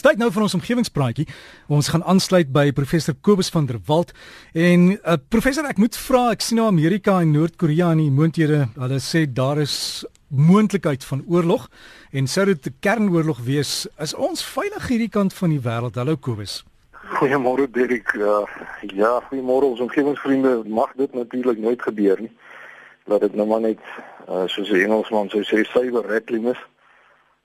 Dit's tyd nou vir ons omgewingspraatjie. Ons gaan aansluit by professor Kobus van der Walt. En uh, professor ek moet vra ek sien nou Amerika en Noord-Korea in die moonthede. Hulle sê daar is moontlikheid van oorlog en sou dit 'n kernoorlog wees is ons veilig hierdie kant van die wêreld? Hallo Kobus. Goeiemôre Dirk uh, ja goeiemôre. Ons omgewingsvriende mag dit natuurlik nooit gebeur nie. Dat dit nou maar net uh, soos die Engelsman sou sê cyber rattling is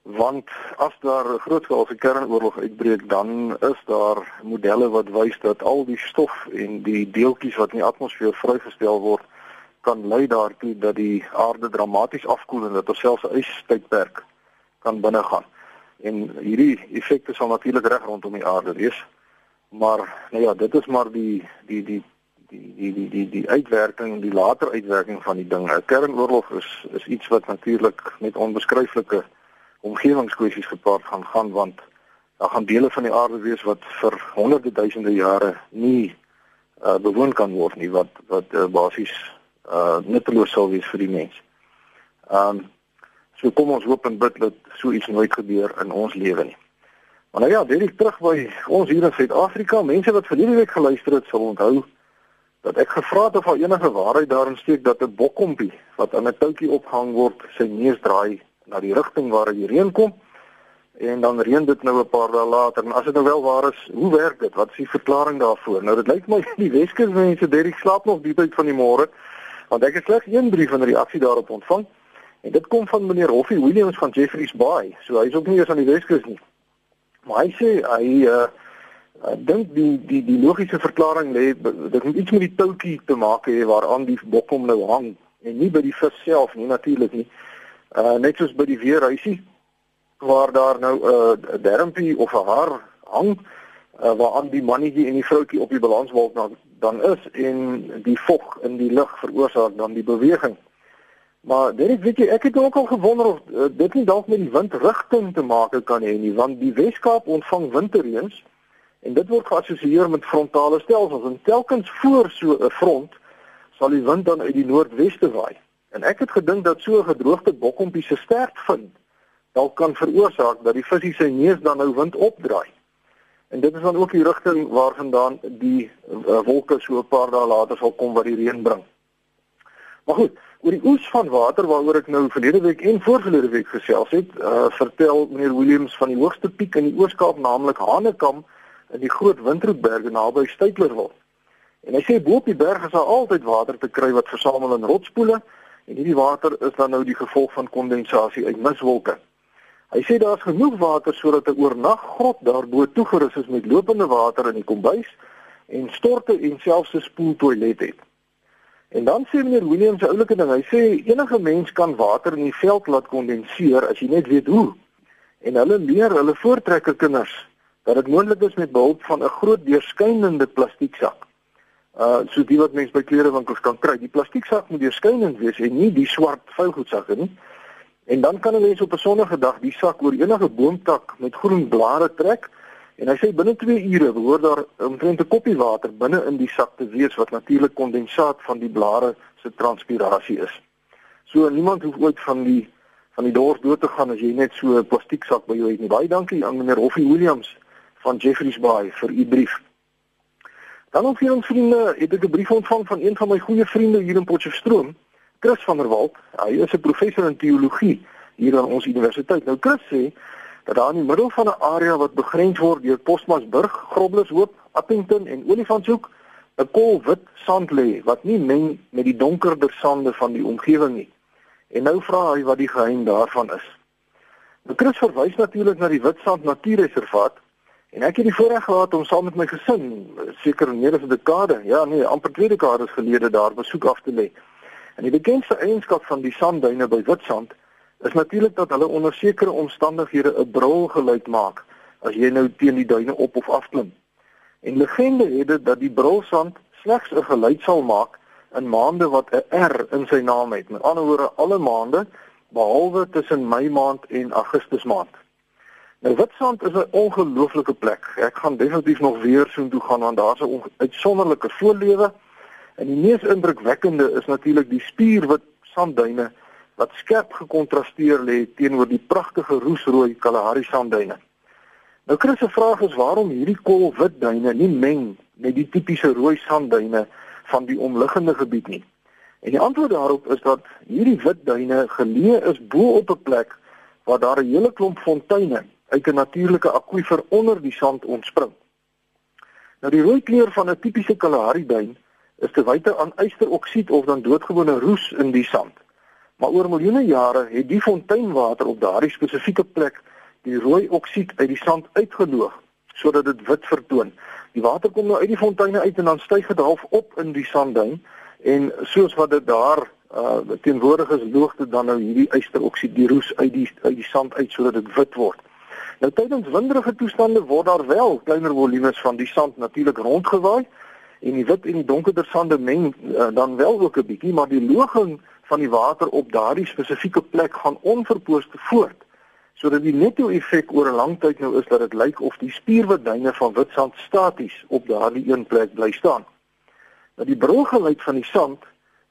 want as daar 'n grootskaalse kernoorlog uitbreek dan is daar modelle wat wys dat al die stof en die deeltjies wat in die atmosfeer vrygestel word kan lei daartoe dat die aarde dramaties afkoel en dat ons selfs 'n ystydperk kan binnegaan. En hierdie effekte sal natuurlik reg rondom die aarde wees. Maar nou ja, dit is maar die die die die die die die, die uitwerking, die later uitwerking van die ding. 'n Kernoorlog is is iets wat natuurlik met onbeskryflike omgewingskwessies gepaard gaan gaan want daar gaan dele van die aarde wees wat vir honderde duisende jare nie uh, bewoon kan word nie wat wat uh, basies uh, nutteloos sal wees vir die mens. Ehm um, so kom ons hoop en bid dat so iets nooit gebeur in ons lewe nie. Maar nou ja, is terug by ons hier in Suid-Afrika. Mense wat verlede week geluister het, sal onthou dat ek gevra het of daar enige waarheid daarin steek dat 'n bokkompie wat aan 'n toukie ophang word, sy neus draai na die rigting waar die reën kom en dan reën dit nou 'n paar dae later en as dit nou wel waar is, hoe werk dit? Wat is die verklaring daarvoor? Nou dit lyk my die Weskus mense Derek slaap nog diep uit van die môre want ek het slegs een brief en reaksie daarop ontvang en dit kom van meneer Hoffie Williams van Jeffreys Bay. So hy's ook nie eens aan die Weskus nie. Maar hy sê hy uh ek dink die die die logiese verklaring lê dit het iets met die toutjie te maak hê waaraan die bokkom nou hang en nie by die vis self nie natuurlik nie. Uh net soos by die weerhuisie waar daar nou 'n uh, dermpie of 'n haar hang uh, waaraan die mannetjie en die vroutjie op die balansbalk dan dan is en die vog in die lug veroorsaak dan die beweging. Maar dit weet jy ek het ook al gewonder of uh, dit nie dalk met die windrigting te maak kan hê nie want die Weskaap ontvang winterreëns en dit word geassosieer met frontale stelsels en telkens voor so 'n front sal die wind dan uit die noordweste waai. En ek het gedink dat so 'n gedroogde bokkompie se sterk vind dalk kan veroorsaak dat die visie sy neus dan nou wind opdraai. En dit is dan ook die rigting waarvandaan die uh, wolke so 'n paar dae later sal kom wat die reën bring. Maar goed, oor die oes van water waaroor ek nou verlede week en voorverlede week gesels het, uh, vertel meneer Williams van die hoogste piek in die Oos-Kaap, naamlik Hanekam in die Groot Windroetberge naby Stytlerwil. En hy sê bo op die berge is daar altyd water te kry wat versamel in rotspoele En hierdie water is dan nou die gevolg van kondensasie uit miswolke. Hy sê daar's genoeg water sodat 'n oornag grot daarbo toegerus is met lopende water in die kombuis en storte en selfs 'n spoeltoilet het. En dan sê meneer Williams 'n oulike ding. Hy sê enige mens kan water in die veld laat kondenseer as jy net weet hoe. En hulle leer hulle voortrekker kinders dat dit moontlik is met behulp van 'n groot deurskynende plastieksak uh so die wat mense by klerewinkels kan kry. Die plastieksak moet deurskynend wees en nie die swart vuilgoedsakke nie. En dan kan 'n mens op 'n sonnige dag die sak oor enige boomtak met groen blare trek en hy sê binne 2 ure behoort daar omtrent 'n koppie water binne in die sak te wees wat natuurlik kondensaat van die blare se transpirasie is. So niemand hoef ooit van die van die dors dood te gaan as jy net so 'n plastieksak by jou het nie. Baie dankie aan meneer Hoffie Williams van Jeffreys Bay vir u brief. Dan ook vir ons vriende, het ek 'n brief ontvang van een van my goeie vriende hier in Potchefstroom, Chris van der Walt. Hy is 'n professor in teologie hier aan ons universiteit. Nou Chris sê dat daar in die middel van 'n area wat begrens word deur Posmasburg, Groblershoop, Appington en Olifantshoek 'n kolwit sand lê wat nie meng met die donkerder sande van die omgewing nie. En nou vra hy wat die geheim daarvan is. Nou Chris verwys natuurlik na die Witstrand Natuurreservaat En ek het die voorreg gehad om saam met my gesin, seker meer as 'n dekade, ja nee, amper twee dekades gelede daar besoek af te lê. En die bekendste eienskap van die sandduine by Witstrand is natuurlik dat hulle onder sekere omstandighede 'n brul geluid maak as jy nou teen die duine op of af klim. En legende het dit dat die brulsand slegs 'n geluid sal maak in maande wat 'n R in sy naam het. Met ander woorde, alle maande behalwe tussen Mei maand en Augustus maand. Nou Witstrand is 'n ongelooflike plek. Ek gaan definitief nog weer soheen toe gaan want daar's 'n uitsonderlike voorlewe. En die mees indrukwekkende is natuurlik die spierwit sandduine wat skerp gekontrasteer lê teenoor die pragtige roesrooi Kalahari sandduine. Nou Chris se vraag is waarom hierdie koolwit duine nie meng met die tipiese rooi sandduine van die omliggende gebied nie. En die antwoord daarop is dat hierdie wit duine geleë is bo op 'n plek waar daar 'n hele klomp fonteine uit 'n natuurlike akwifer onder die sand ontspring. Nou die rooi kleur van 'n tipiese Kalahari duin is te wyte aan ysteroksied of dan doodgewone roes in die sand. Maar oor miljoene jare het die fonteinwater op daardie spesifieke plek die rooi oksied uit die sand uitgeloog sodat dit wit vertoon. Die water kom nou uit die fonteine uit en dan styg dit half op in die sandduin en soos wat dit daar uh teenwoordig is loog dit dan nou hierdie ysteroksied die roes uit die uit die sand uit sodat dit wit word. Nou tydens winderige toestande word daar wel kleiner volumes van die sand natuurlik rondgewaai en die wit en die donkerder sande meng uh, dan wel ook 'n bietjie maar die loging van die water op daardie spesifieke plek gaan onverpoost voort sodat die netto effek oor 'n lang tyd nou is dat dit lyk of die spierwitduine van witsand staties op daardie een plek bly staan. Nou die brilgeluid van die sand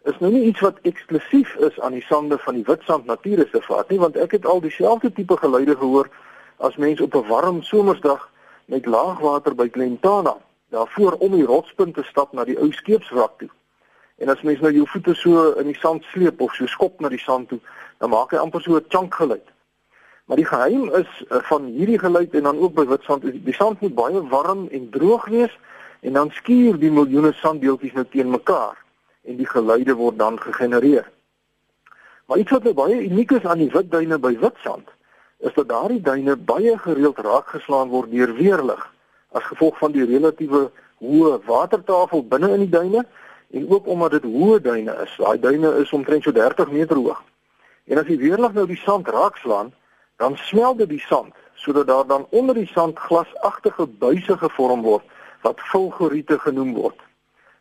is nou nie iets wat eksklusief is aan die sande van die witsand natuurreservaat nie, want ek het al dieselfde tipe geluide gehoor as mense op 'n warm somersdag met laagwater by Glentana, daarvoor om die rotspunt te stap na die ou skeepswrak toe. En as mens nou jou voete so in die sand sleep of so skop na die sand toe, dan maak hy amper so 'n chunk geluid. Maar die geheim is uh, van hierdie geluid en dan ook by witsand, die sand moet baie warm en droog wees en dan skuur die miljoene sanddeeltjies nou teen mekaar en die geluide word dan gegenereer. Maar iets wat nou baie uniek is aan die witduine by witsand is dat daardie duine baie gereeld raakgeslaan word deur weerlig as gevolg van die relatiewe hoë watertafel binne in die duine en ook omdat dit hoë duine is. Daai duine is omtrent so 30 meter hoog. En as die weerlig nou die sand raakslaan, dan smelt dit die sand sodat daar dan onder die sand glasagtige buise gevorm word wat vulgoriete genoem word.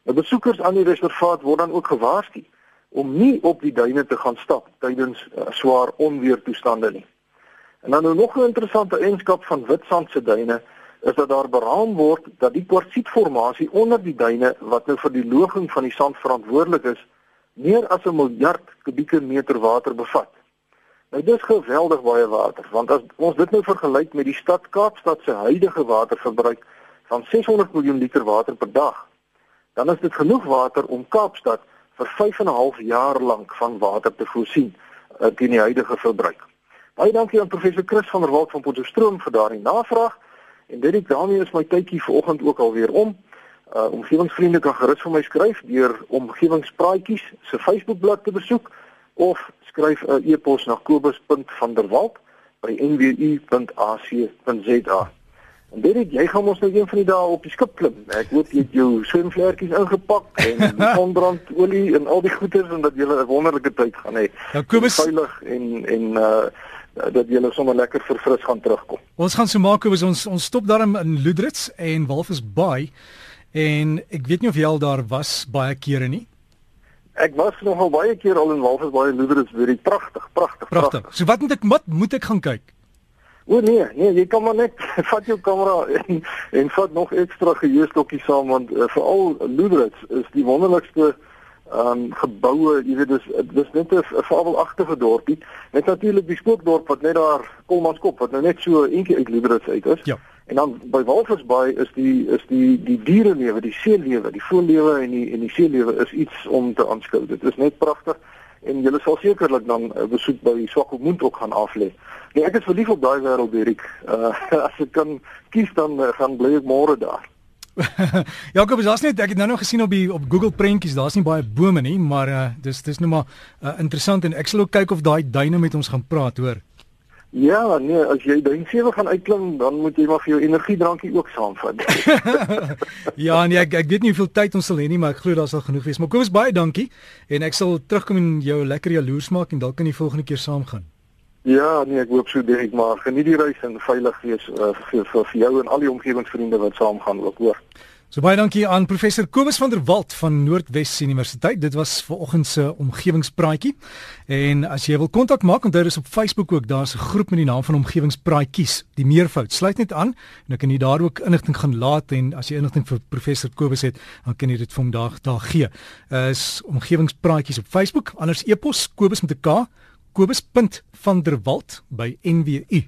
Nou besoekers aan die reservaat word dan ook gewaarsku om nie op die duine te gaan stap tydens uh, swaar onweertoestande nie. En dan nou nog 'n interessante eienskap van witsand se duine is dat daar beraam word dat die kwartsietformasie onder die duine wat nou vir die loging van die sand verantwoordelik is, meer as 'n miljard kubieke meter water bevat. Nou dis geweldig baie water, want as ons dit nou vergelyk met die stad Kaapstad se huidige waterverbruik van 600 miljoen liter water per dag, dan is dit genoeg water om Kaapstad vir 5 en 'n half jaar lank van water te voorsien uh, teen die huidige verbruik. Baie dankie aan professor Chris van der Walt van Potchefstroom vir daardie navraag. En dit ek daarmee is my tydjie vanoggend ook alweer om. Uh omgewingsvriende kan gerus vir my skryf deur omgewingspraatjies se Facebookblad te besoek of skryf 'n e-pos na kobus.vanderwalt by nwu.ac.za. En dit ek, jy gaan ons nou een van die dae op die skip klim. Ek hoop jy het jou swemvlekkies ingepak en sonbrandolie en al die goeders en dat jy 'n wonderlike tyd gaan hê. Ja, Kobus veilig en en uh dat jy sommer lekker verfris gaan terugkom. Ons gaan so maak Kobus ons ons stop daarin in Ludrits en Walvis Bay en ek weet nie of jy al daar was baie kere nie. Ek was nog al baie keer al in Walvis Bay Luderitz, weer pragtig, pragtig, pragtig. So wat moet ek wat moet ek gaan kyk? O nee, nee, jy kan maar net vat jou kamera en en vat nog ekstra geheustokkies saam want uh, veral Luderitz is die wonderlikste ehm um, geboue, jy weet dis dis net 'n fabelagtige dorpie. Net natuurlik die spookdorp wat net daar Kolmanskop wat nou net so eentjie uit Luderitz uit is. Ja. En dan by Walvisbaai is die is die die dierelewe, die seelewe, die voëllewe en die en die seelewe is iets om te aanskou. Dit is net pragtig en jy sal sekerlik dan 'n besoek by Swakopmund ook gaan aflê. Nee, ek is verlief op daai wêreld, Dirk. Uh as ek kan kies dan uh, gaan bly ek môre daar. Jakob, daar's net ek het nou nog gesien op die op Google prentjies, daar's nie baie bome nie, maar uh dis dis nou maar uh, interessant en ek sal ook kyk of daai duine met ons gaan praat, hoor. Ja, nee, as jy dink sewe gaan uitklim, dan moet jy maar vir jou energiedrankie ook saamvat. ja, nee, ek ek weet nie hoeveel tyd ons sal hê nie, maar ek glo daar sal genoeg wees. Maar Kobus, baie dankie en ek sal terugkom en jou lekker jaloers maak en dalk kan jy volgende keer saamgaan. Ja, nee, ek hoop so direk maar geniet die reis en veilig wees uh, vir vir jou en al die omgewingsvriende wat saamgaan ook, hoor. So baie dankie aan professor Kobus van der Walt van Noordwes Universiteit. Dit was ver oggend se omgewingspraatjie. En as jy wil kontak maak, onthou dis op Facebook ook. Daar's 'n groep met die naam van Omgewingspraatjies. Die meervoud. Sluit net aan en dan kan jy daar ook inligting gaan laat en as jy inligting vir professor Kobus het, dan kan jy dit vir hom daar daar gee. Is Omgewingspraatjies op Facebook. Anders e-pos Kobus met 'n K. Kobus.vanderwalt by nwu.ac.za